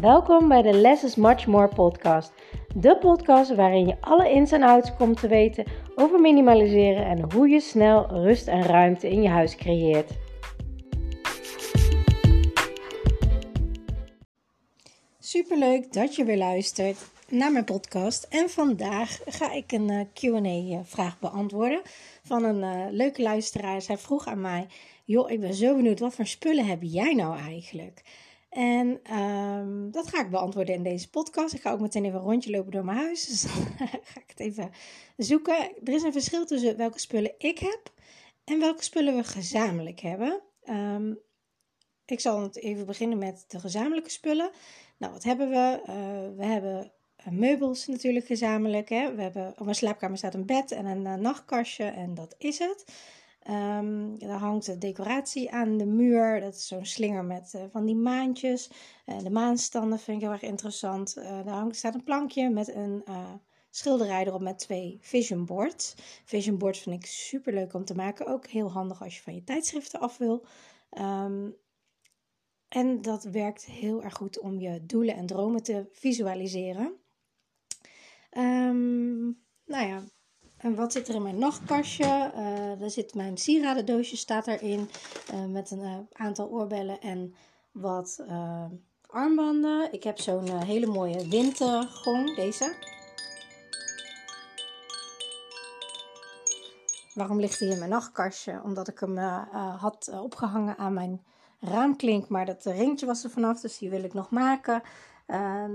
Welkom bij de Less is Much More podcast. De podcast waarin je alle ins en outs komt te weten over minimaliseren en hoe je snel rust en ruimte in je huis creëert. Superleuk dat je weer luistert naar mijn podcast. En vandaag ga ik een eh, Q&A-vraag beantwoorden van een uh, leuke luisteraar. Zij vroeg aan mij, joh, ik ben zo benieuwd, wat voor spullen heb jij nou eigenlijk? En um, dat ga ik beantwoorden in deze podcast. Ik ga ook meteen even een rondje lopen door mijn huis. Dus dan ga ik het even zoeken. Er is een verschil tussen welke spullen ik heb en welke spullen we gezamenlijk hebben. Um, ik zal even beginnen met de gezamenlijke spullen. Nou, wat hebben we? Uh, we hebben uh, meubels natuurlijk gezamenlijk. Hè? We hebben, op mijn slaapkamer staat een bed en een uh, nachtkastje en dat is het. Um, er hangt de decoratie aan de muur. Dat is zo'n slinger met uh, van die maantjes. Uh, de maanstanden vind ik heel erg interessant. Uh, daar hangt, staat een plankje met een schilderij erop met twee vision boards. Vision boards vind ik super leuk om te maken. Ook heel handig als je van je tijdschriften af wil. Um, en dat werkt heel erg goed om je doelen en dromen te visualiseren. Um, nou ja, en wat zit er in mijn nachtkastje? Uh, er zit mijn sieradendoosje staat erin. Uh, met een uh, aantal oorbellen en wat armbanden. Ik heb zo'n hele mooie wintergong. Deze. Waarom ligt hij in mijn nachtkastje? Omdat ik hem had opgehangen aan mijn raamklink. Maar dat ringetje was er vanaf. Dus die wil ik nog maken.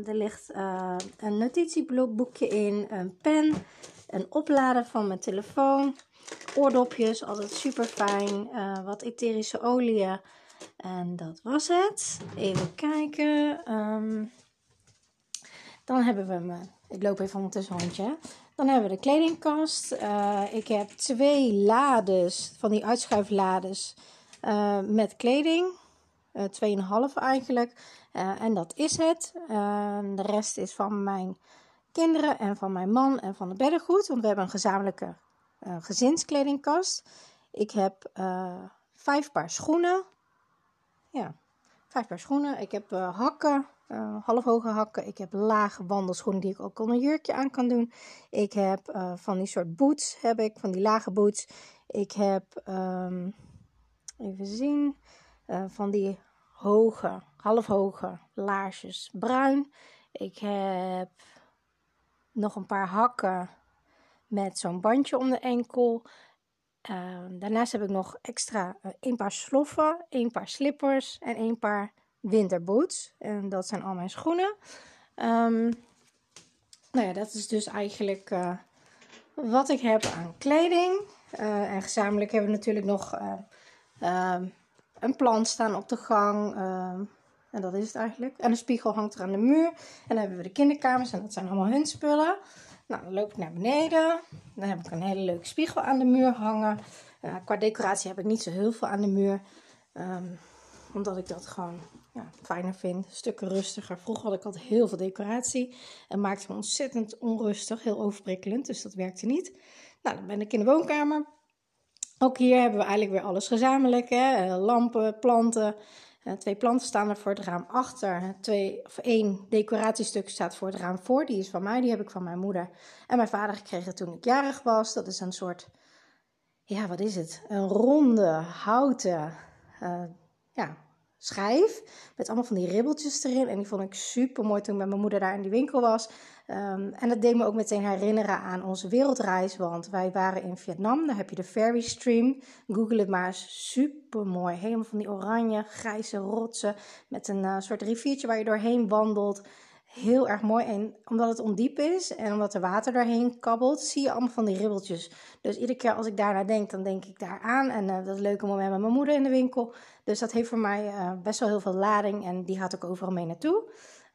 er ligt een notitieboekje in. Een pen een oplader van mijn telefoon, oordopjes, altijd super fijn, uh, wat etherische oliën. En dat was het. Even kijken. Um, dan hebben we me. Ik loop even ondertussen rondje. Dan hebben we de kledingkast. Uh, ik heb twee lades, van die uitschuiflades, uh, met kleding. Uh, 2,5 eigenlijk. en dat is het. de rest is van mijn kinderen en van mijn man en van het beddengoed. Want we hebben een gezamenlijke uh, gezinskledingkast. Ik heb uh, vijf paar schoenen. Ja, vijf paar schoenen. Ik heb uh, hakken, halfhoge hakken. Ik heb lage wandelschoenen die ik ook onder een jurkje aan kan doen. Ik heb van die soort boots, heb ik, van die lage boots. Ik heb, um, even zien, van die hoge, halfhoge laarsjes bruin. Ik heb nog een paar hakken met zo'n bandje om de enkel. Uh, daarnaast heb ik nog extra uh, een paar sloffen, een paar slippers en een paar winterboots. En dat zijn al mijn schoenen. Um, nou ja, dat is dus eigenlijk uh, wat ik heb aan kleding. Eh, en gezamenlijk hebben we natuurlijk nog ehm, een plant staan op de gang. Ehm, en dat is het eigenlijk. En een spiegel hangt er aan de muur. En dan hebben we de kinderkamers en dat zijn allemaal hun spullen. Nou, dan loop ik naar beneden. Dan heb ik een hele leuke spiegel aan de muur hangen. Uh, qua decoratie heb ik niet zo heel veel aan de muur. Um, omdat ik dat gewoon ja, fijner vind. Stukken rustiger. Vroeger had ik altijd heel veel decoratie. En maakte me ontzettend onrustig. Heel overprikkelend. Dus dat werkte niet. Nou, dan ben ik in de woonkamer. Ook hier hebben we eigenlijk weer alles gezamenlijk. Hè? Eh, lampen, planten. Uh, twee planten staan er voor het raam achter. Twee, of één decoratiestuk staat voor het raam voor. Die is van mij, die heb ik van mijn moeder en mijn vader gekregen toen ik jarig was. Dat is een soort, ja, wat is het? Een ronde, houten, uh, ja, schijf. Met allemaal van die ribbeltjes erin. En die vond ik super mooi toen ik met mijn moeder daar in die winkel was. Um, en dat deed me ook meteen herinneren aan onze wereldreis. Want wij waren in Vietnam. Daar heb je de Ferry Stream. Google het maar Super mooi. Helemaal van die oranje, grijze rotsen. Met een uh, soort riviertje waar je doorheen wandelt. Heel erg mooi. En omdat het ondiep is en omdat er water doorheen kabbelt, zie je allemaal van die ribbeltjes. Dus iedere keer als ik daarnaar denk, dan denk ik daar aan. En uh, dat leuke moment met mijn moeder in de winkel. Dus dat heeft voor mij uh, best wel heel veel lading. En die had ik overal mee naartoe.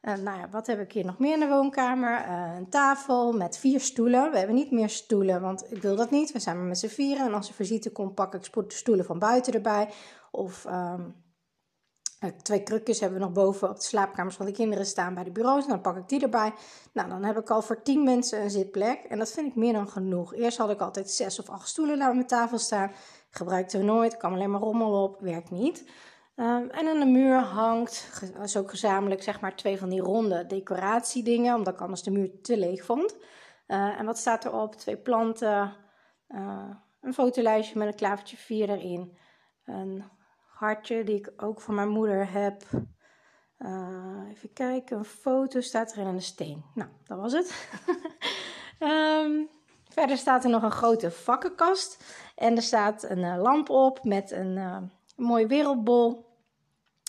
Uh, nou ja, wat heb ik hier nog meer in de woonkamer? Een tafel met vier stoelen. We hebben niet meer stoelen, want ik wil dat niet. We zijn maar met z'n vieren. En als er visite komt, pak ik stoelen van buiten erbij. Of um, twee krukjes hebben we nog boven op de slaapkamers van de kinderen staan bij de bureaus. Dan pak ik die erbij. Nou, dan heb ik al voor tien mensen een zitplek. En dat vind ik meer dan genoeg. Eerst had ik altijd zes of acht stoelen naar mijn tafel staan. Gebruikten we nooit. kwam alleen maar rommel op. Werkt niet. Um, en aan de muur hangt, ook gezamenlijk, zeg maar twee van die ronde decoratiedingen, omdat ik anders de muur te leeg vond. Uh, en wat staat erop? Twee planten, uh, een fotolijstje met een klavertje 4 erin. Een hartje die ik ook van mijn moeder heb. Uh, even kijken, een foto staat erin en een steen. Nou, dat was het. um, verder staat er nog een grote vakkenkast. En er staat een lamp op met een, een mooi wereldbol.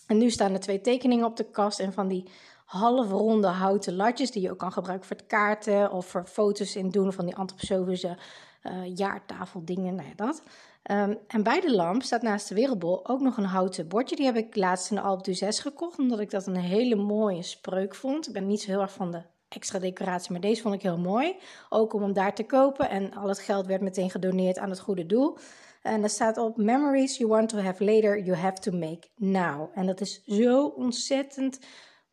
En nu staan er twee tekeningen op de kast en van die halfronde houten latjes die je ook kan gebruiken voor het kaarten of voor foto's in doen van die antroposofische uh, jaartafeldingen, nou ja, dat. Um, en bij de lamp staat naast de wereldbol ook nog een houten bordje. Die heb ik laatst in de Alp 6 gekocht, omdat ik dat een hele mooie spreuk vond. Ik ben niet zo heel erg van de extra decoratie, maar deze vond ik heel mooi. Ook om hem daar te kopen en al het geld werd meteen gedoneerd aan het goede doel. En er staat op: Memories you want to have later, you have to make now. En dat is zo ontzettend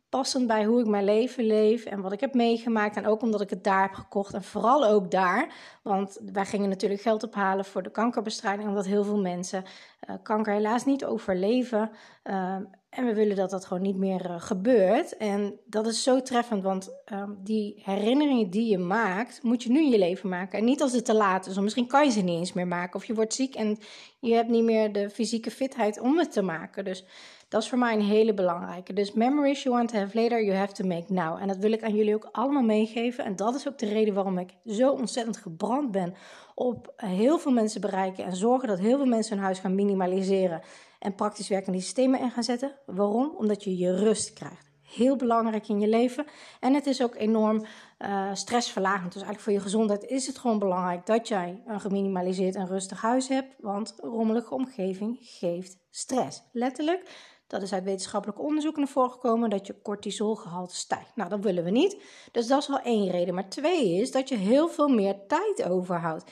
passend bij hoe ik mijn leven leef en wat ik heb meegemaakt. En ook omdat ik het daar heb gekocht. En vooral ook daar. Want wij gingen natuurlijk geld ophalen voor de kankerbestrijding. Omdat heel veel mensen uh, kanker helaas niet overleven. Uh, en we willen dat dat gewoon niet meer uh, gebeurt. En dat is zo treffend, want uh, die herinneringen die je maakt, moet je nu in je leven maken. En niet als het te laat is, want misschien kan je ze niet eens meer maken. Of je wordt ziek en je hebt niet meer de fysieke fitheid om het te maken. Dus dat is voor mij een hele belangrijke. Dus memories you want to have later, you have to make now. En dat wil ik aan jullie ook allemaal meegeven. En dat is ook de reden waarom ik zo ontzettend gebrand ben op heel veel mensen bereiken en zorgen dat heel veel mensen hun huis gaan minimaliseren en praktisch werkende systemen in gaan zetten. Waarom? Omdat je je rust krijgt. Heel belangrijk in je leven. En het is ook enorm uh, stressverlagend. Dus eigenlijk voor je gezondheid is het gewoon belangrijk dat jij een geminimaliseerd en rustig huis hebt. Want een rommelige omgeving geeft stress. Letterlijk. Dat is uit wetenschappelijk onderzoek naar voren gekomen dat je cortisolgehalte stijgt. Nou, dat willen we niet. Dus dat is wel één reden. Maar twee is dat je heel veel meer tijd overhoudt.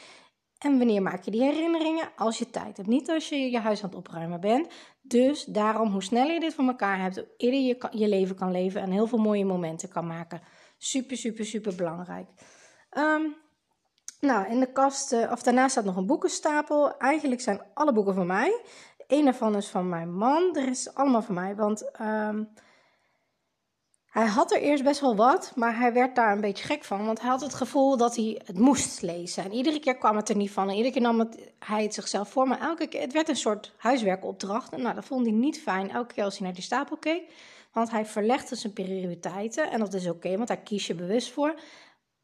En wanneer maak je die herinneringen? Als je tijd hebt, niet als je je huis aan het opruimen bent. Dus daarom, hoe sneller je dit voor elkaar hebt, hoe eerder je je leven kan leven en heel veel mooie momenten kan maken. Super, super, super belangrijk. Um, nou, in de kast, uh, of daarnaast staat nog een boekenstapel. Eigenlijk zijn alle boeken van mij. Eén daarvan is van mijn man. Er is allemaal van mij, want um, hij had er eerst best wel wat, maar hij werd daar een beetje gek van. Want hij had het gevoel dat hij het moest lezen. En iedere keer kwam het er niet van. En iedere keer nam het, hij het zichzelf voor. Maar elke keer, het werd een soort huiswerkopdracht. En nou, dat vond hij niet fijn elke keer als hij naar die stapel keek. Want hij verlegde zijn prioriteiten. En dat is oké, want daar kies je bewust voor.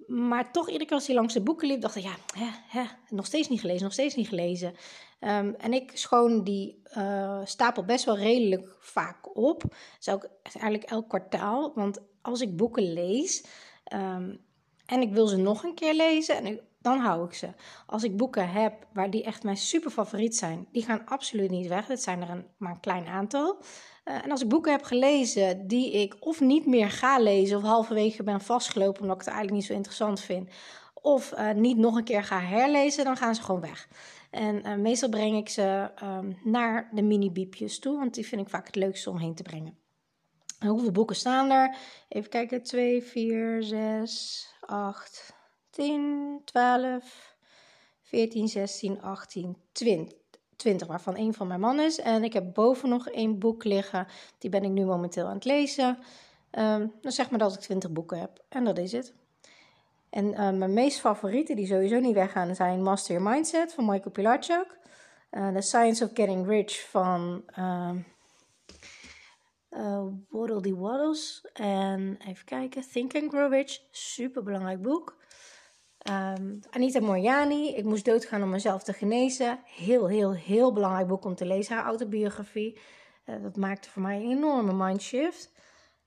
Maar toch, iedere keer als hij langs de boeken liep, dacht hij, ja, hè, hè, nog steeds niet gelezen, nog steeds niet gelezen. Um, en ik schoon die uh, stapel best wel redelijk vaak op. Ook eigenlijk elk kwartaal. Want als ik boeken lees um, en ik wil ze nog een keer lezen, en dan hou ik ze. Als ik boeken heb waar die echt mijn super favoriet zijn, die gaan absoluut niet weg. Dat zijn er een, maar een klein aantal. Uh, en als ik boeken heb gelezen die ik of niet meer ga lezen, of halverwege ben vastgelopen omdat ik het eigenlijk niet zo interessant vind, of uh, niet nog een keer ga herlezen, dan gaan ze gewoon weg. En uh, meestal breng ik ze um, naar de mini-biepjes toe, want die vind ik vaak het leukste om heen te brengen. En hoeveel boeken staan er? Even kijken, 2, 4, 6, 8, 10, 12, 14, 16, 18, 20. 20, waarvan één van mijn man is. En ik heb boven nog één boek liggen. Die ben ik nu momenteel aan het lezen. Um, dan zeg maar dat ik 20 boeken heb. En dat is het. En uh, mijn meest favoriete, die sowieso niet weggaan, zijn Master Your Mindset van Michael Pilarchuk. Uh, The Science of Getting Rich van uh, uh, Waddle Dee Waddles. En even kijken, Think and Grow Rich. Super belangrijk boek. Um, Anita Moriani, Ik moest doodgaan om mezelf te genezen. Heel, heel, heel belangrijk boek om te lezen, haar autobiografie. Dat maakte voor mij een enorme mindshift.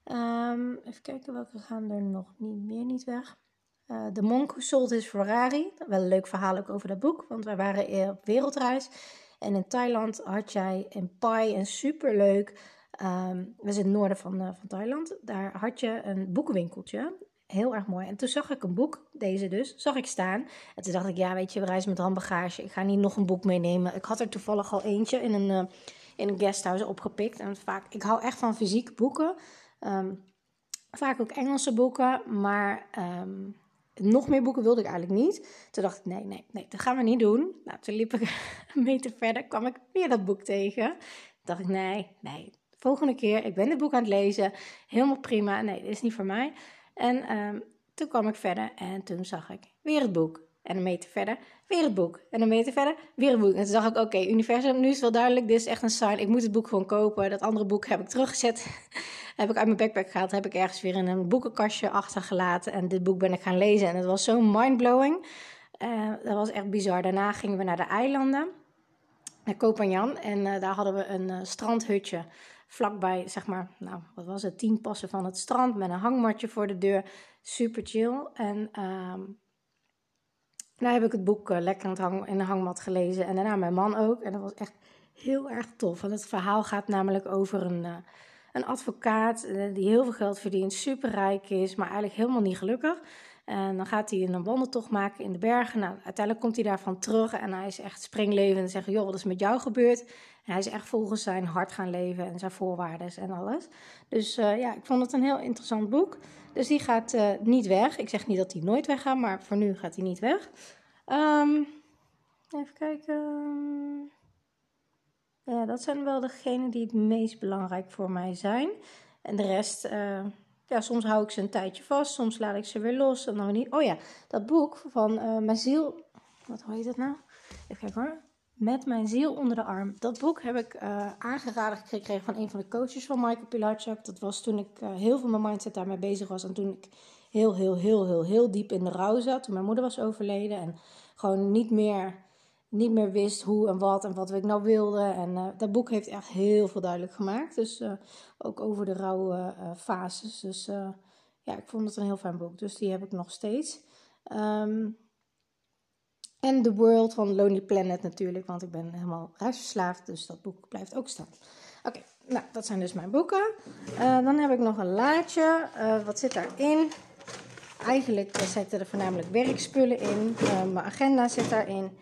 Um, even kijken, welke gaan er nog niet meer niet weg. Uh, de Monk Sold His Ferrari. Wel een leuk verhaal ook over dat boek, want wij waren op wereldreis. En in Thailand had jij in Pai een superleuk... Um, we zijn in het noorden van, uh, van Thailand. Daar had je een boekenwinkeltje. Heel erg mooi. En toen zag ik een boek, deze dus, zag ik staan. En toen dacht ik, ja, weet je, we reizen met handbagage. Ik ga niet nog een boek meenemen. Ik had er toevallig al eentje in een, uh, in een guesthouse opgepikt. En vaak, ik hou echt van fysieke boeken. Um, vaak ook Engelse boeken, maar um, nog meer boeken wilde ik eigenlijk niet. Toen dacht ik, nee, nee, nee, dat gaan we niet doen. Nou, toen liep ik een meter verder, kwam ik weer dat boek tegen. dacht ik, nee, nee. Volgende keer, ik ben dit boek aan het lezen. Helemaal prima. Nee, dit is niet voor mij. En ehm, toen kwam ik verder en toen zag ik weer het boek. En een meter verder, weer het boek. En een meter verder, weer het boek. En toen dacht ik, oké, universum, nu is het wel duidelijk. Dit is echt een sign. Ik moet het boek gewoon kopen. Dat andere boek heb ik teruggezet. heb ik uit mijn backpack gehaald. Heb ik ergens weer in een boekenkastje achtergelaten. En dit boek ben ik gaan lezen. En het was zo mindblowing. Uh, dat was echt bizar. Daarna gingen we naar de eilanden. Naar Kopanjan. En uh, daar hadden we een uh, strandhutje vlakbij, zeg maar, nou, wat was het, tien passen van het strand met een hangmatje voor de deur. Super chill. En um, daar heb ik het boek lekker in, hang, in de hangmat gelezen. En daarna mijn man ook. En dat was echt heel erg tof. Want het verhaal gaat namelijk over een, een advocaat uh, die heel veel geld verdient, superrijk is, maar eigenlijk helemaal niet gelukkig. En dan gaat hij een wandeltocht maken in de bergen. Nou, uiteindelijk komt hij daarvan terug en hij is echt springlevend en zegt: Joh, wat is met jou gebeurd? En hij is echt volgens zijn hart gaan leven en zijn voorwaarden en alles. Dus uh, ja, ik vond het een heel interessant boek. Dus die gaat uh, niet weg. Ik zeg niet dat hij nooit weggaat, maar voor nu gaat hij niet weg. Um, even kijken. Ja, dat zijn wel degenen die het meest belangrijk voor mij zijn. En de rest, uh, ja, soms hou ik ze een tijdje vast, soms laat ik ze weer los en dan niet. Oh ja, dat boek van uh, Mijn ziel. Wat heet het nou? Even kijken hoor. Met mijn ziel onder de arm. Dat boek heb ik uh, aangeraden gekregen van een van de coaches van Michael Pilarchuk. Dat was toen ik heel veel mijn mindset daarmee bezig was. En toen ik heel, heel, heel, heel, heel diep in de rouw zat. Toen mijn moeder was overleden. En gewoon niet meer, niet meer wist hoe en wat en wat ik nou wilde. En uh, dat boek heeft echt heel veel duidelijk gemaakt. Dus ook over de rouwe fases. Dus ja, ik vond het een heel fijn boek. Dus die heb ik nog steeds. Um, en The World van Lonely Planet natuurlijk, want ik ben helemaal reisverslaafd, dus dat boek blijft ook staan. Oké, nou, dat zijn dus mijn boeken. Uh, dan heb ik nog een laadje. Uh, wat zit daarin? Eigenlijk zitten er voornamelijk werkspullen in. Uh, mijn agenda zit daarin.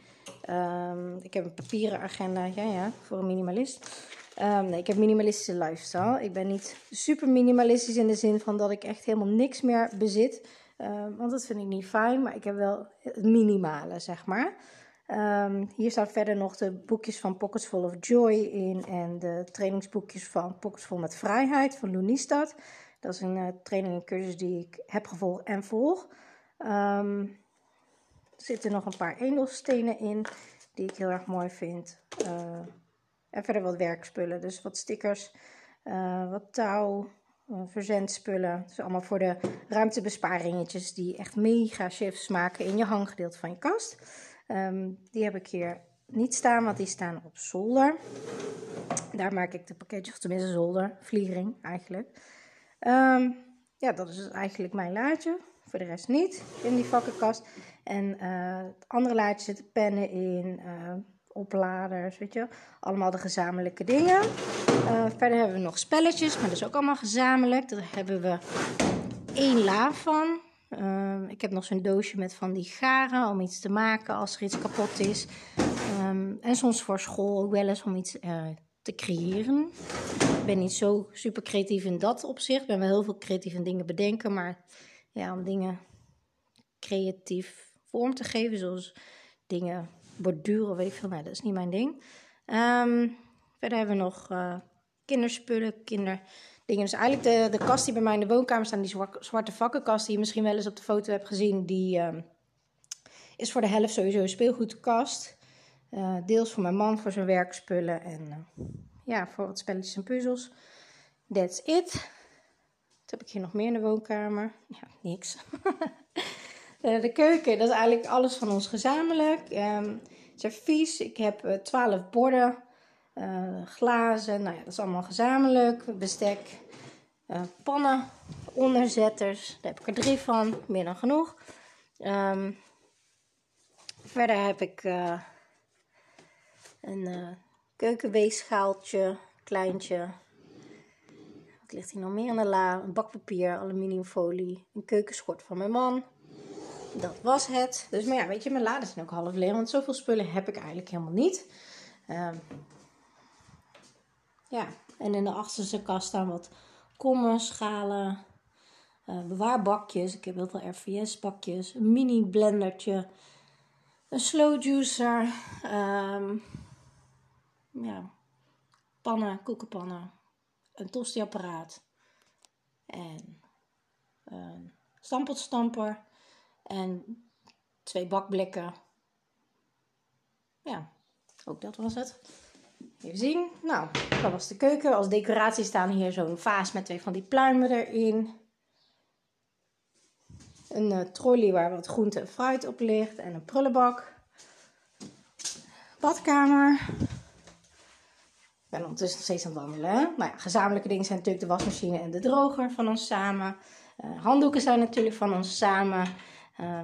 Um, ik heb een papieren agenda, ja, ja, voor een minimalist. Um, nee, ik heb minimalistische lifestyle. Ik ben niet super minimalistisch in de zin van dat ik echt helemaal niks meer bezit. Uh, want dat vind ik niet fijn, maar ik heb wel het minimale, zeg maar. Hier staan verder nog de boekjes van Pockets Full of Joy in en de trainingsboekjes van Pockets Full met Vrijheid van Loenistad. Dat is een uh, training en cursus die ik heb gevolgd en volg. Um, zitten nog een paar edelstenen in die ik heel erg mooi vind. Uh, en verder wat werkspullen, dus wat stickers, wat touw, verzendspullen. Dus allemaal voor de ruimtebesparingetjes die echt mega shifts maken in je hanggedeelte van je kast. Um, die heb ik hier niet staan, want die staan op zolder. Daar maak ik de pakketjes, of tenminste zolder, vliegering eigenlijk. Um, ja, dat is dus eigenlijk mijn laadje. Voor de rest niet in die vakkenkast. En uh, het andere laadje zitten pennen in, uh, opladers, weet je. Allemaal de gezamenlijke dingen. Uh, verder hebben we nog spelletjes, maar dat is ook allemaal gezamenlijk. Daar hebben we één la van. Uh, ik heb nog zo'n doosje met van die garen om iets te maken als er iets kapot is. Um, en soms voor school ook wel eens om iets te creëren. Ik ben niet zo super creatief in dat opzicht. Ik ben wel heel veel creatief in dingen bedenken, maar ja, om dingen creatief vorm te geven, zoals dingen borduren, weet ik veel, maar dat is niet mijn ding. Um, verder hebben we nog uh, kinderspullen, kinderdingen. Dus eigenlijk de, de kast die bij mij in de woonkamer staat, die zwarte vakkenkast die je misschien wel eens op de foto hebt gezien, die um, is voor de helft sowieso een speelgoedkast. Uh, deels voor mijn man, voor zijn werkspullen en uh, ja, voor wat spelletjes en puzzels. That's it. Wat heb ik hier nog meer in de woonkamer? Ja, niks. de keuken, dat is eigenlijk alles van ons gezamenlijk. Um, servies, ik heb twaalf borden. Uh, glazen, nou ja, dat is allemaal gezamenlijk. Bestek, pannen, onderzetters, daar heb ik er drie van, meer dan genoeg. Um, verder heb ik uh, een keukenweegschaaltje, kleintje. Wat ligt hier nog meer in de la? Een bakpapier, aluminiumfolie, een keukenschort van mijn man. Dat was het. Dus, maar ja, weet je, mijn laden zijn ook half leeg, want zoveel spullen heb ik eigenlijk helemaal niet. Um, ja, en in de achterste kast staan wat kommen, schalen, uh, bewaarbakjes. Ik heb heel veel RVS-bakjes, een mini blendertje, een slow juicer. Um, ja, pannen, koekenpannen, een tostiapparaat en een stampotstamper en twee bakblikken. Ja, ook dat was het. Even zien. Nou, dat was de keuken. Als decoratie staan hier zo'n vaas met twee van die pluimen erin. Een uh, trolley waar wat groente en fruit op ligt. En een prullenbak. Badkamer. Ik ben ondertussen nog steeds aan het wandelen. Maar ja, gezamenlijke dingen zijn natuurlijk de wasmachine en de droger van ons samen. Uh, handdoeken zijn natuurlijk van ons samen. Um,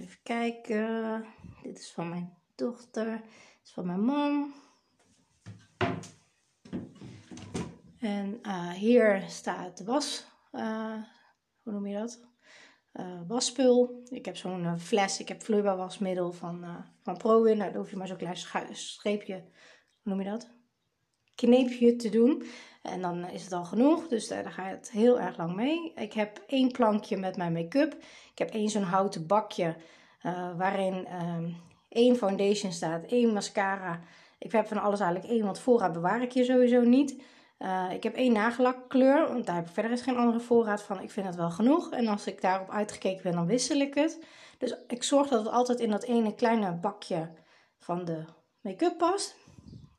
even kijken. Dit is van mijn dochter. Dit is van mijn man. En uh, hier staat de was. Uh, hoe noem je dat? Uh, wasspul. Ik heb zo'n fles. Ik heb vloeibaar wasmiddel van, van ProWin. Nou, daar hoef je maar zo'n klein streepje. Hoe noem je dat? Kneepje te doen. En dan is het al genoeg. Dus daar, je het heel erg lang mee. Ik heb één plankje met mijn make-up. Ik heb één zo'n houten bakje. waarin ehm, één foundation staat. één mascara ik heb van alles eigenlijk één, want voorraad bewaar ik hier sowieso niet. Uh, ik heb één nagellakkleur, want daar heb ik verder is geen andere voorraad van. Ik vind het wel genoeg. En als ik daarop uitgekeken ben, dan wissel ik het. Dus ik zorg dat het altijd in dat ene kleine bakje van de make-up past.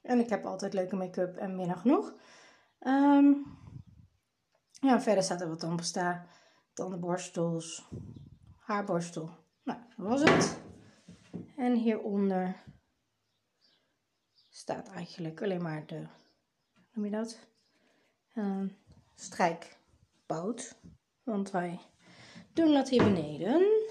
En ik heb altijd leuke make-up en meer dan genoeg. Um, ja, verder staat er wat tandpasta, tandenborstels, haarborstel. Nou, dat was het. En hieronder staat eigenlijk alleen maar de, hoe noem je dat? Uh, strijkbout. Want wij doen dat hier beneden.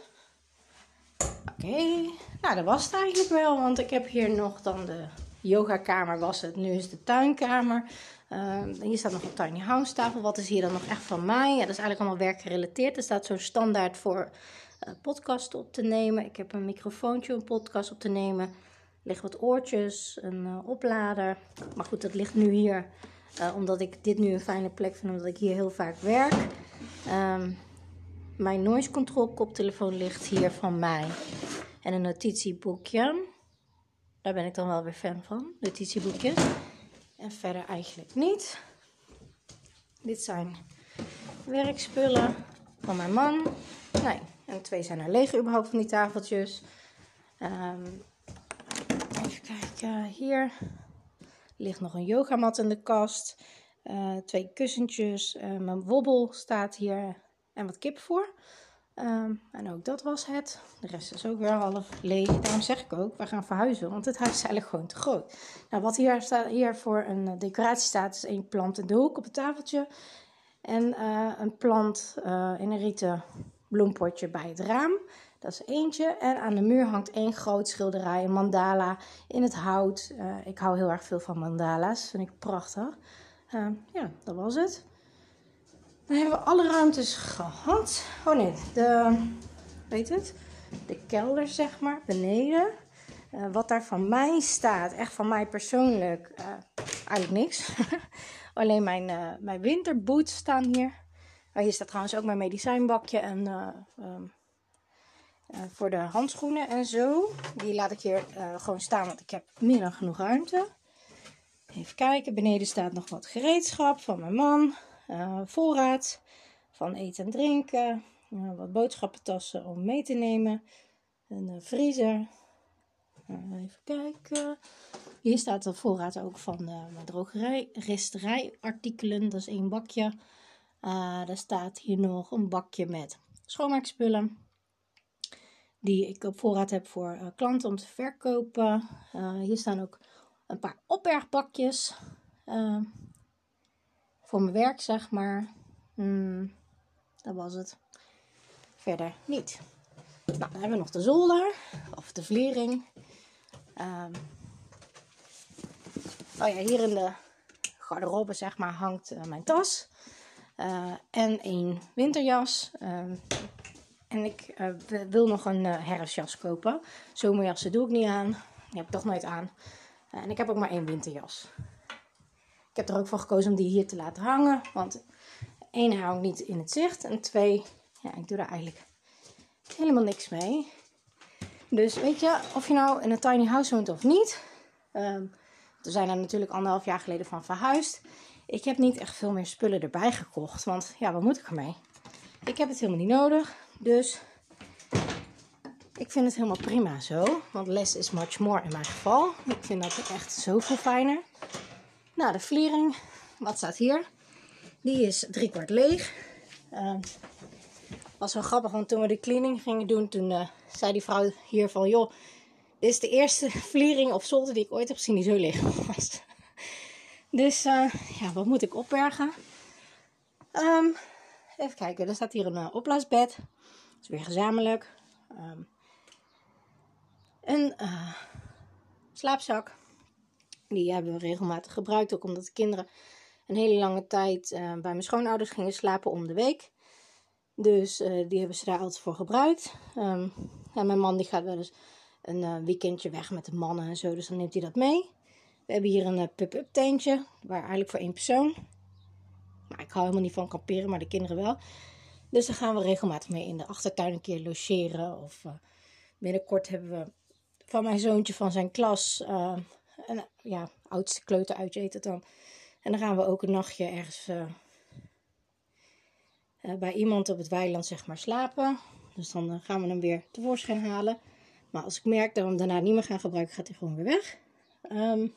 Oké, nou dat was het eigenlijk wel. Want ik heb hier nog dan de yogakamer was het. Nu is de tuinkamer. Uh, hier staat nog een tiny house tafel. Wat is hier dan nog echt van mij? Ja, dat is eigenlijk allemaal werkgerelateerd. Er staat zo'n standaard voor uh, podcast op te nemen. Ik heb een microfoontje om podcast op te nemen liggen wat oortjes, een uh, oplader. Maar goed, dat ligt nu hier uh, omdat ik dit nu een fijne plek vind, omdat ik hier heel vaak werk. Um, mijn noise control koptelefoon ligt hier van mij. En een notitieboekje. Daar ben ik dan wel weer fan van, notitieboekjes. En verder eigenlijk niet. Dit zijn werkspullen van mijn man. Nee, en twee zijn er leeg überhaupt van die tafeltjes. Um, Kijk, hier ligt nog een yogamat in de kast. Uh, twee kussentjes. Uh, mijn wobbel staat hier en wat kip voor. Um, en ook dat was het. De rest is ook weer half leeg. Daarom zeg ik ook, we gaan verhuizen, want het huis is eigenlijk gewoon te groot. Nou, wat hier, staat, hier voor een eh, decoratie staat, is één plant in de hoek op het tafeltje. En uh, een plant uh, in een rieten bloempotje bij het raam. Dat is eentje. En aan de muur hangt één groot schilderij, een mandala in het hout. Ik hou heel erg veel van mandala's, vind ik prachtig. Uh, ja, dat was het. Dan hebben we alle ruimtes gehad. Oh nee, de, weet het, de kelder zeg maar, beneden. Uh, wat daar van mij staat, echt van mij persoonlijk, eigenlijk niks. Alleen mijn, mijn winterboots staan hier. Oh, hier staat trouwens ook mijn medicijnbakje en uh, voor de handschoenen en zo. Die laat ik hier gewoon staan, want ik heb meer dan genoeg ruimte. Even kijken, beneden staat nog wat gereedschap van mijn man. Uh, voorraad van eten en drinken. wat boodschappentassen om mee te nemen. Een vriezer. even kijken. Hier staat de voorraad ook van mijn drogerij. Resterijartikelen, dat is één bakje. er staat hier nog een bakje met schoonmaakspullen die ik op voorraad heb voor klanten om te verkopen. Hier staan ook een paar opbergbakjes voor mijn werk, zeg maar. Hmm, dat was het. Verder niet. Nou, dan hebben we nog de zolder of de vliering. Um, oh ja, hier in de garderobe, zeg maar, hangt mijn tas. en een winterjas. Uh, en ik uh, wil nog een herfstjas kopen. Zomerjassen doe ik niet aan. Die heb ik toch nooit aan. En ik heb ook maar één winterjas. Ik heb er ook voor gekozen om die hier te laten hangen. Want één hou ik niet in het zicht. En twee, ja, ik doe daar eigenlijk helemaal niks mee. Dus weet je, of je nou in een tiny house woont of niet. Um, We zijn er natuurlijk anderhalf jaar geleden van verhuisd. Ik heb niet echt veel meer spullen erbij gekocht. Want ja, wat moet ik ermee? Ik heb het helemaal niet nodig. Dus ik vind het helemaal prima zo. Want less is much more in mijn geval. Ik vind dat echt zoveel fijner. Nou, de vliering. Wat staat hier? Die is driekwart leeg. Uh, was wel grappig, want toen we de cleaning gingen doen, toen uh, zei die vrouw hier van... joh, dit is de eerste vliering of zolder die ik ooit heb gezien die zo leeg was. Dus uh, ja, wat moet ik opbergen? Um, even kijken, er staat hier een uh, opblaasbed. Dat is weer gezamenlijk. Um, een slaapzak. Die hebben we regelmatig gebruikt. Ook omdat de kinderen een hele lange tijd bij mijn schoonouders gingen slapen om de week. Dus die hebben ze daar altijd voor gebruikt. Um, en mijn man die gaat wel eens een weekendje weg met de mannen en zo. Dus dan neemt hij dat mee. We hebben hier een pub-up tentje. Waar eigenlijk voor één persoon. Maar ik hou helemaal niet van kamperen, maar de kinderen wel. Dus daar gaan we regelmatig mee in de achtertuin een keer logeren. Of binnenkort hebben we van mijn zoontje van zijn klas. Een ja, oudste kleuteruitje heet het dan. En dan gaan we ook een nachtje ergens uh, bij iemand op het weiland zeg maar slapen. Dus dan gaan we hem weer tevoorschijn halen. Maar als ik merk dat we hem daarna niet meer gaan gebruiken, gaat hij gewoon weer weg. Um,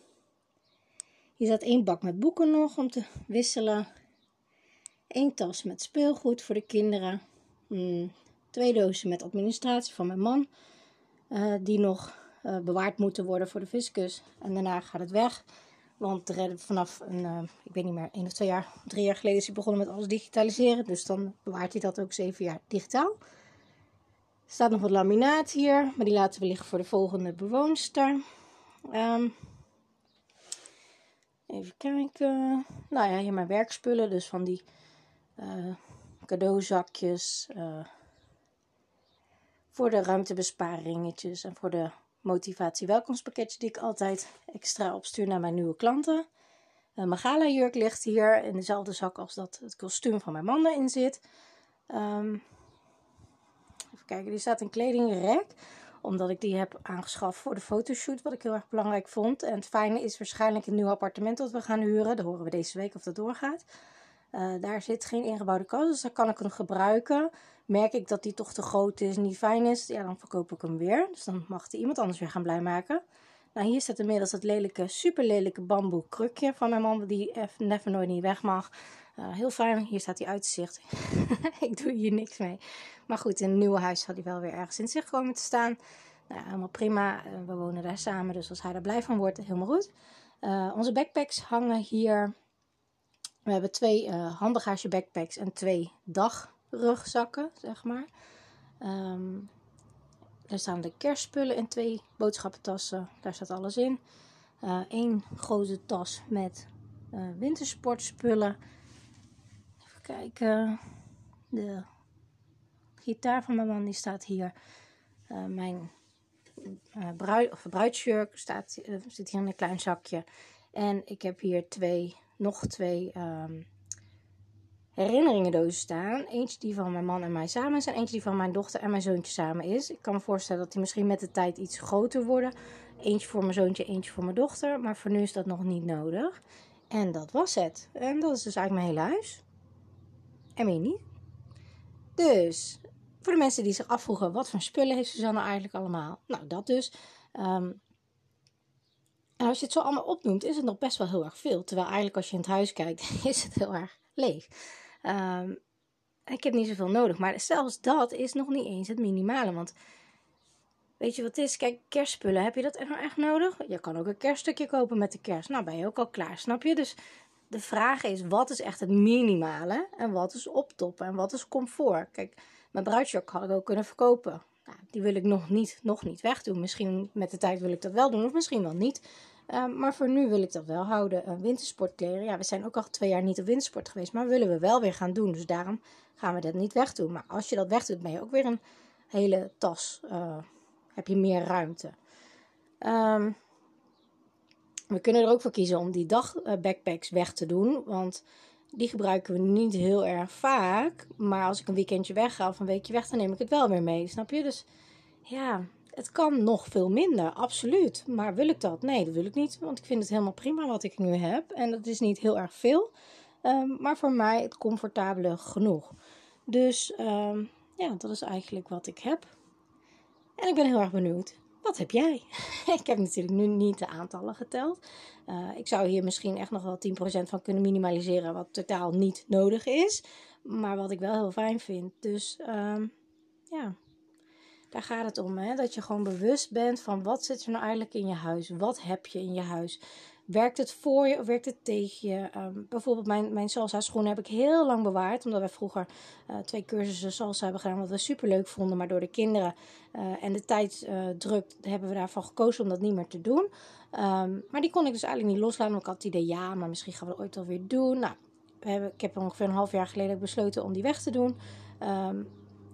hier staat één bak met boeken nog om te wisselen. Eén tas met speelgoed voor de kinderen. Hmm, twee dozen met administratie van mijn man. Die nog uh, bewaard moeten worden voor de fiscus. En daarna gaat het weg. Want vanaf een, uh, ik weet niet meer, één of twee jaar, drie jaar geleden is hij begonnen met alles digitaliseren. Dus dan bewaart hij dat ook zeven jaar digitaal. Er staat nog wat laminaat hier, maar die laten we liggen voor de volgende bewoonster. Um, Even kijken. Nou ja, hier mijn werkspullen. Dus van die uh, cadeauzakjes. Voor de ruimtebesparingetjes. En voor de motivatie welkomstpakketjes die ik altijd extra opstuur naar mijn nieuwe klanten. Uh, mijn gala jurk ligt hier in dezelfde zak als dat het kostuum van mijn man erin zit. Um, even kijken, die staat in kledingrek omdat ik die heb aangeschaft voor de fotoshoot, wat ik heel erg belangrijk vond. En het fijne is waarschijnlijk het nieuwe appartement dat we gaan huren. Dat horen we deze week of dat doorgaat. Uh, daar zit geen ingebouwde kast, dus daar kan ik hem gebruiken. Merk ik dat die toch te groot is niet fijn is, ja, dan verkoop ik hem weer. Dus dan mag die iemand anders weer gaan blij maken. Nou, hier staat inmiddels het lelijke, super lelijke bamboe krukje van mijn man, die never nooit niet weg mag. Uh, heel fijn, hier staat hij uitzicht. ik doe hier niks mee. Maar goed, in het nieuwe huis zal hij wel weer ergens in zicht komen te staan. Nou, helemaal prima. Uh, we wonen daar samen, dus als hij er blij van wordt, helemaal goed. Onze backpacks hangen hier. We hebben twee handbagage backpacks en twee dagrugzakken, zeg maar. Um, er staan de kerstspullen in twee boodschappentassen. Daar staat alles in. Eén grote tas met wintersportspullen kijken. De gitaar van mijn man die staat hier. Uh, mijn uh, bruid, bruidsjurk staat, uh, zit hier in een klein zakje. En ik heb hier twee, nog twee um, herinneringendozen staan. Eentje die van mijn man en mij samen is. En eentje die van mijn dochter en mijn zoontje samen is. Ik kan me voorstellen dat die misschien met de tijd iets groter worden. Eentje voor mijn zoontje, eentje voor mijn dochter. Maar voor nu is dat nog niet nodig. En dat was het. En dat is dus eigenlijk mijn hele huis en meer niet. Dus, voor de mensen die zich afvroegen, wat voor spullen heeft Suzanne eigenlijk allemaal? Nou, dat dus. Um, en als je het zo allemaal opnoemt, is het nog best wel heel erg veel. Terwijl eigenlijk als je in het huis kijkt, is het heel erg leeg. Um, ik heb niet zoveel nodig. Maar zelfs dat is nog niet eens het minimale. Want weet je wat het is? Kijk, kerstspullen, heb je dat nou echt nodig? Je kan ook een kerststukje kopen met de kerst. Nou, ben je ook al klaar, snap je? Dus de vraag is, wat is echt het minimale en wat is optoppen en wat is comfort? Kijk, mijn bruidsjak had ik ook kunnen verkopen. Die wil ik nog niet, nog niet wegdoen. Misschien met de tijd wil ik dat wel doen of misschien wel niet. Ehm, maar voor nu wil ik dat wel houden. Uh, wintersportkleren. Ja, we zijn ook al twee jaar niet op wintersport geweest. Maar willen we wel weer gaan doen. Dus daarom gaan we dat niet wegdoen. Maar als je dat wegdoet, ben je ook weer een hele tas. Uh, heb je meer ruimte. Um, we kunnen er ook voor kiezen om die dag eh, backpacks weg te doen. Want die gebruiken we niet heel erg vaak. Maar als ik een weekendje wegga of een weekje weg, dan neem ik het wel weer mee. Snap je? Dus ja, het kan nog veel minder, absoluut. Maar wil ik dat? Nee, dat wil ik niet. Want ik vind het helemaal prima wat ik nu heb. En dat is niet heel erg veel. Ehm, maar voor mij het comfortabele genoeg. Dus ehm, ja, dat is eigenlijk wat ik heb. En ik ben heel erg benieuwd. Wat heb jij? ik heb natuurlijk nu niet de aantallen geteld. Uh, ik zou hier misschien echt nog wel 10% van kunnen minimaliseren, wat totaal niet nodig is. Maar wat ik wel heel fijn vind. Dus uh, ja, daar gaat het om. Hè? Dat je gewoon bewust bent van wat zit er nou eigenlijk in je huis? Wat heb je in je huis? Werkt het voor je of werkt het tegen je? Um, bijvoorbeeld mijn, mijn salsa schoenen heb ik heel lang bewaard. Omdat wij vroeger uh, twee cursussen salsa hebben gedaan. Wat we super leuk vonden. Maar door de kinderen uh, en de tijdsdruk uh, hebben we daarvan gekozen om dat niet meer te doen. Um, maar die kon ik dus eigenlijk niet loslaten. Want ik had het idee, ja, maar misschien gaan we het ooit alweer doen. Nou, we hebben, ik heb ongeveer een half jaar geleden besloten om die weg te doen. Um,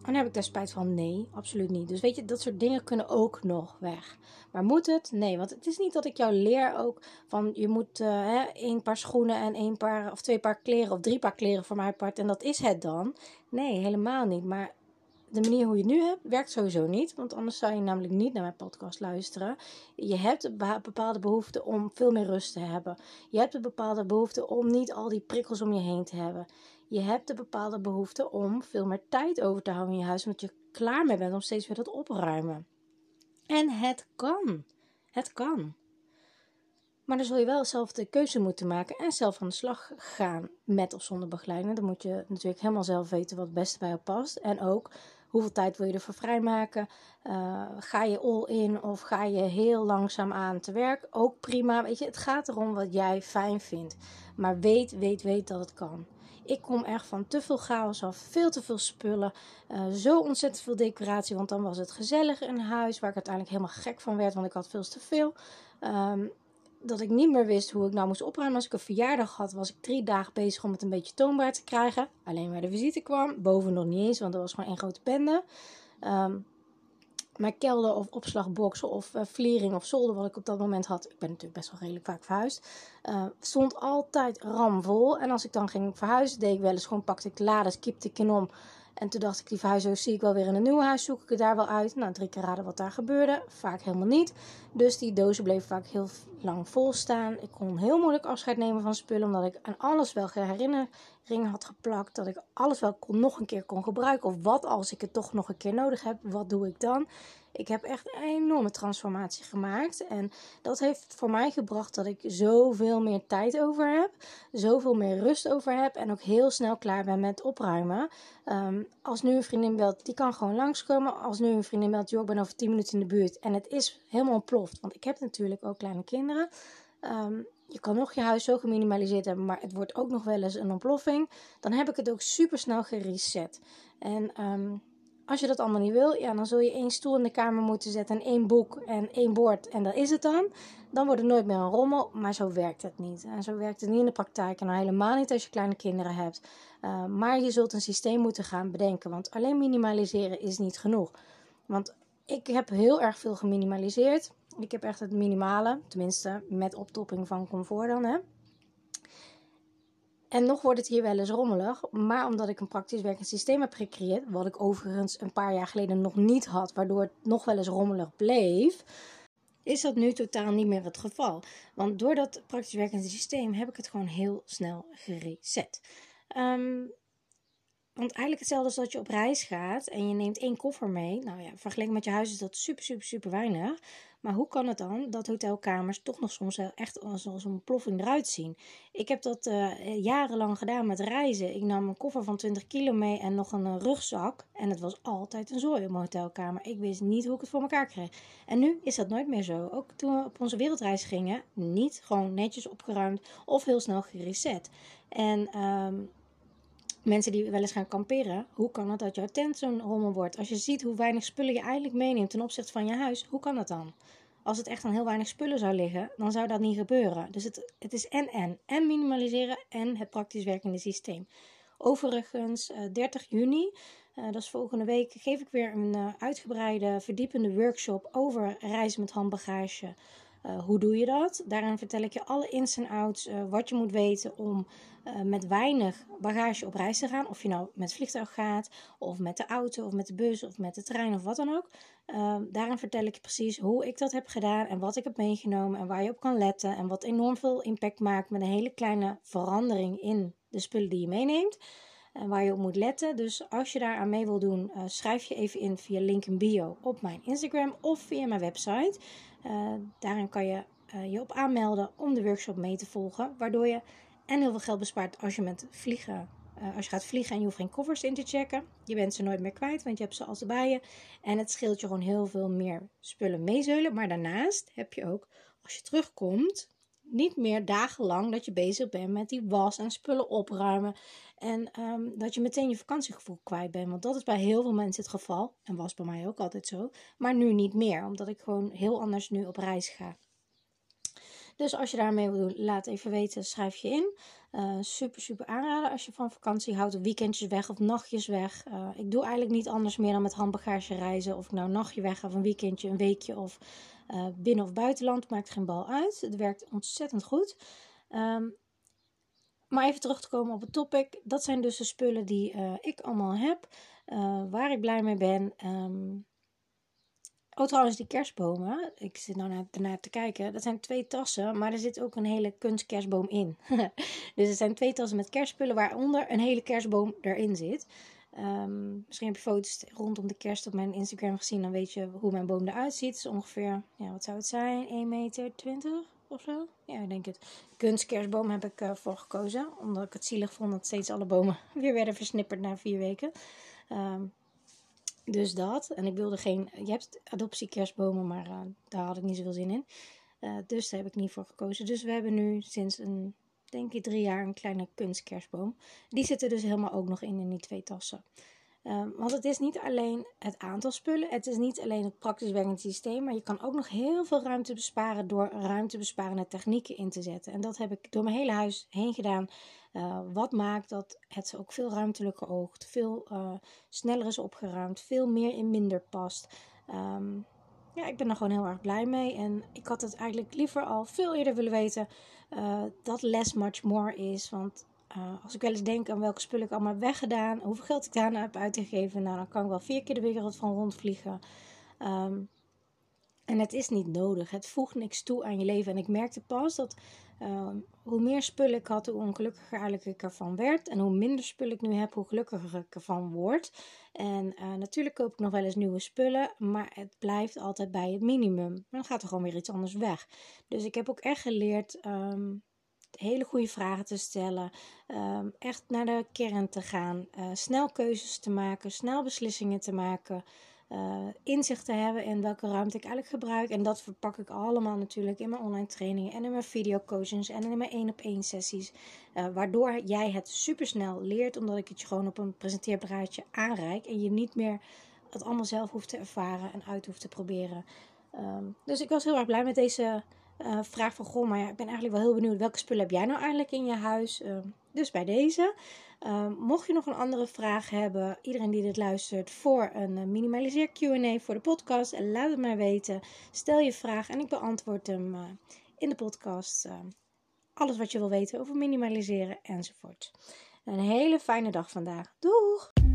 en dan heb ik daar spijt van? Nee, absoluut niet. Dus weet je, dat soort dingen kunnen ook nog weg. Maar moet het? Nee, want het is niet dat ik jou leer ook van je moet uh, hè, één paar schoenen en één paar of twee paar kleren of drie paar kleren voor mijn part en dat is het dan. Nee, helemaal niet. Maar de manier hoe je het nu hebt, werkt sowieso niet. Want anders zou je namelijk niet naar mijn podcast luisteren. Je hebt bepaalde behoefte om veel meer rust te hebben. Je hebt een bepaalde behoefte om niet al die prikkels om je heen te hebben. Je hebt de bepaalde behoefte om veel meer tijd over te houden in je huis, omdat je klaar mee bent om steeds weer dat opruimen. En het kan. Het kan. Maar dan zul je wel zelf de keuze moeten maken en zelf aan de slag gaan met of zonder begeleiding. Dan moet je natuurlijk helemaal zelf weten wat het beste bij je past. En ook hoeveel tijd wil je ervoor vrijmaken. Uh, ga je all in of ga je heel langzaam aan te werk? Ook prima. Weet je, het gaat erom wat jij fijn vindt. Maar weet, weet, weet dat het kan. Ik kom echt van te veel chaos af, veel te veel spullen, uh, zo ontzettend veel decoratie. Want dan was het gezellig in huis, waar ik uiteindelijk helemaal gek van werd, want ik had veel te veel. Um, dat ik niet meer wist hoe ik nou moest opruimen. Als ik een verjaardag had, was ik drie dagen bezig om het een beetje toonbaar te krijgen. Alleen waar de visite kwam, boven nog niet eens, want dat was gewoon één grote bende. Um, mijn kelder of opslagbox of uh, vliering of zolder wat ik op dat moment had. Ik ben natuurlijk best wel redelijk vaak verhuisd. Uh, stond altijd ramvol. En als ik dan ging verhuizen, deed ik wel eens gewoon pakte ik lades, kipte ik in om. En toen dacht ik, die zie ik wel weer in een nieuw huis, zoek ik het daar wel uit. Nou, drie keer raden wat daar gebeurde. Vaak helemaal niet. Dus die dozen bleven vaak heel lang vol staan. Ik kon heel moeilijk afscheid nemen van spullen, omdat ik aan alles wel herinneringen had geplakt. Dat ik alles wel kon, nog een keer kon gebruiken. Of wat als ik het toch nog een keer nodig heb, wat doe ik dan? Ik heb echt een enorme transformatie gemaakt. En dat heeft voor mij gebracht dat ik zoveel meer tijd over heb. Zoveel meer rust over heb. En ook heel snel klaar ben met opruimen. Um, als nu een vriendin belt, die kan gewoon langskomen. Als nu een vriendin belt, joh, ik ben over 10 minuten in de buurt. En het is helemaal ontploft. Want ik heb natuurlijk ook kleine kinderen. Um, je kan nog je huis zo geminimaliseerd hebben, maar het wordt ook nog wel eens een ontploffing. Dan heb ik het ook super snel gereset. En um, als je dat allemaal niet wil, ja, dan zul je één stoel in de kamer moeten zetten en één boek en één bord en dat is het dan. Dan wordt het nooit meer een rommel, maar zo werkt het niet. En zo werkt het niet in de praktijk en helemaal niet als je kleine kinderen hebt. Uh, maar je zult een systeem moeten gaan bedenken, want alleen minimaliseren is niet genoeg. Want ik heb heel erg veel geminimaliseerd. Ik heb echt het minimale, tenminste met optopping van comfort dan, hè. En nog wordt het hier wel eens rommelig, maar omdat ik een praktisch werkend systeem heb gecreëerd, wat ik overigens een paar jaar geleden nog niet had, waardoor het nog wel eens rommelig bleef, is dat nu totaal niet meer het geval. Want door dat praktisch werkende systeem heb ik het gewoon heel snel gereset. Um, want eigenlijk hetzelfde als dat je op reis gaat en je neemt één koffer mee. Nou ja, vergeleken met je huis is dat super, super, super weinig. Maar hoe kan het dan dat hotelkamers toch nog soms echt als, als een ploffing eruit zien? Ik heb dat uh, jarenlang gedaan met reizen. Ik nam een koffer van 20 kilo mee en nog een uh, rugzak. En het was altijd een zooi op mijn hotelkamer. Ik wist niet hoe ik het voor elkaar kreeg. En nu is dat nooit meer zo. Ook toen we op onze wereldreis gingen, niet gewoon netjes opgeruimd of heel snel gereset. En um, mensen die wel eens gaan kamperen, hoe kan het dat jouw tent zo'n rommel wordt? Als je ziet hoe weinig spullen je eigenlijk meeneemt ten opzichte van je huis, hoe kan dat dan? Als het echt aan heel weinig spullen zou liggen, dan zou dat niet gebeuren. Dus het, het is en en. En minimaliseren en het praktisch werkende systeem. Overigens, 30 eh, juni, uh, dat is volgende week, geef ik weer een uh, uitgebreide, verdiepende workshop over reizen met handbagage. hoe doe je dat? Daarin vertel ik je alle ins en outs, wat je moet weten om met weinig bagage op reis te gaan. Of je nou met vliegtuig gaat, of met de auto, of met de bus, of met de trein, of wat dan ook. daarin vertel ik je precies hoe ik dat heb gedaan en wat ik heb meegenomen en waar je op kan letten. En wat enorm veel impact maakt met een hele kleine verandering in de spullen die je meeneemt en waar je op moet letten. Dus als je daar aan mee wil doen, uh, schrijf je even in via link in bio op mijn Instagram of via mijn website. Uh, daarin kan je uh, je op aanmelden om de workshop mee te volgen, waardoor je en heel veel geld bespaart als je met vliegen. als je gaat vliegen en je hoeft geen koffers in te checken. Je bent ze nooit meer kwijt, want je hebt ze altijd bij je. En het scheelt je gewoon heel veel meer spullen meezeulen. Maar daarnaast heb je ook, als je terugkomt, niet meer dagenlang dat je bezig bent met die was en spullen opruimen. En ehm, dat je meteen je vakantiegevoel kwijt bent. Want dat is bij heel veel mensen het geval. En was bij mij ook altijd zo. Maar nu niet meer, omdat ik gewoon heel anders nu op reis ga. Dus als je daarmee wil doen, laat even weten, schrijf je in. Uh, super, super aanraden als je van vakantie houdt. Weekendjes weg of nachtjes weg. Uh, ik doe eigenlijk niet anders meer dan met handbagage reizen. Of ik nou een nachtje weg of een weekendje, een weekje of uh, binnen- of buitenland. Maakt geen bal uit. Het werkt ontzettend goed. Um, maar even terug te komen op het topic. Dat zijn dus de spullen die ik allemaal heb. waar ik blij mee ben. Um, Oh, trouwens, die kerstbomen. Ik zit nou naar, te kijken. Dat zijn twee tassen, maar er zit ook een hele kunstkerstboom in. dus er zijn twee tassen met kerstspullen, waaronder een hele kerstboom erin zit. Um, misschien heb je foto's rondom de kerst op mijn Instagram gezien. Dan weet je hoe mijn boom eruit ziet. Het ongeveer, ja, wat zou het zijn? 1 meter 20 of zo? Ja, ik denk het. Kunstkerstboom heb ik uh, voor gekozen. Omdat ik het zielig vond dat steeds alle bomen weer werden versnipperd na vier weken. Um, dus dat. En ik wilde geen. Je hebt adoptiekerstbomen, maar uh, daar had ik niet zoveel zin in. Uh, dus daar heb ik niet voor gekozen. Dus we hebben nu sinds een, denk ik, drie jaar een kleine kunstkerstboom. Die zitten dus helemaal ook nog in in die twee tassen. Um, want het is niet alleen het aantal spullen, het is niet alleen het praktisch werkend systeem, maar je kan ook nog heel veel ruimte besparen door ruimtebesparende technieken in te zetten. En dat heb ik door mijn hele huis heen gedaan. Uh, wat maakt dat het ook veel ruimtelijker oogt, veel uh, sneller is opgeruimd, veel meer in minder past. Um, ja, ik ben er gewoon heel erg blij mee. En ik had het eigenlijk liever al veel eerder willen weten uh, dat less much more is. Want uh, als ik wel eens denk aan welke spullen ik allemaal heb weggedaan, hoeveel geld ik daarna heb uitgegeven, nou, dan kan ik wel vier keer de wereld van rondvliegen. Um, en het is niet nodig. Het voegt niks toe aan je leven. En ik merkte pas dat uh, hoe meer spullen ik had, hoe ongelukkiger eigenlijk ik ervan werd. En hoe minder spullen ik nu heb, hoe gelukkiger ik ervan word. En uh, natuurlijk koop ik nog wel eens nieuwe spullen, maar het blijft altijd bij het minimum. Dan gaat er gewoon weer iets anders weg. Dus ik heb ook echt geleerd um, hele goede vragen te stellen, um, echt naar de kern te gaan, uh, snel keuzes te maken, snel beslissingen te maken uh, inzicht te hebben in welke ruimte ik eigenlijk gebruik. En dat verpak ik allemaal natuurlijk in mijn online trainingen en in mijn video coachings en in mijn één op één sessies. Uh, waardoor jij het supersnel leert, omdat ik het je gewoon op een presenteerblaadje aanreik en je niet meer het allemaal zelf hoeft te ervaren en uit hoeft te proberen. Um, dus ik was heel erg blij met deze uh, vraag van Goh, maar ja, ik ben eigenlijk wel heel benieuwd welke spullen heb jij nou eigenlijk in je huis? Uh, dus bij deze. Uh, mocht je nog een andere vraag hebben, iedereen die dit luistert, voor een uh, minimaliseer QA voor de podcast, laat het mij weten. Stel je vraag en ik beantwoord hem uh, in de podcast. alles wat je wil weten over minimaliseren enzovoort. Een hele fijne dag vandaag. Doeg!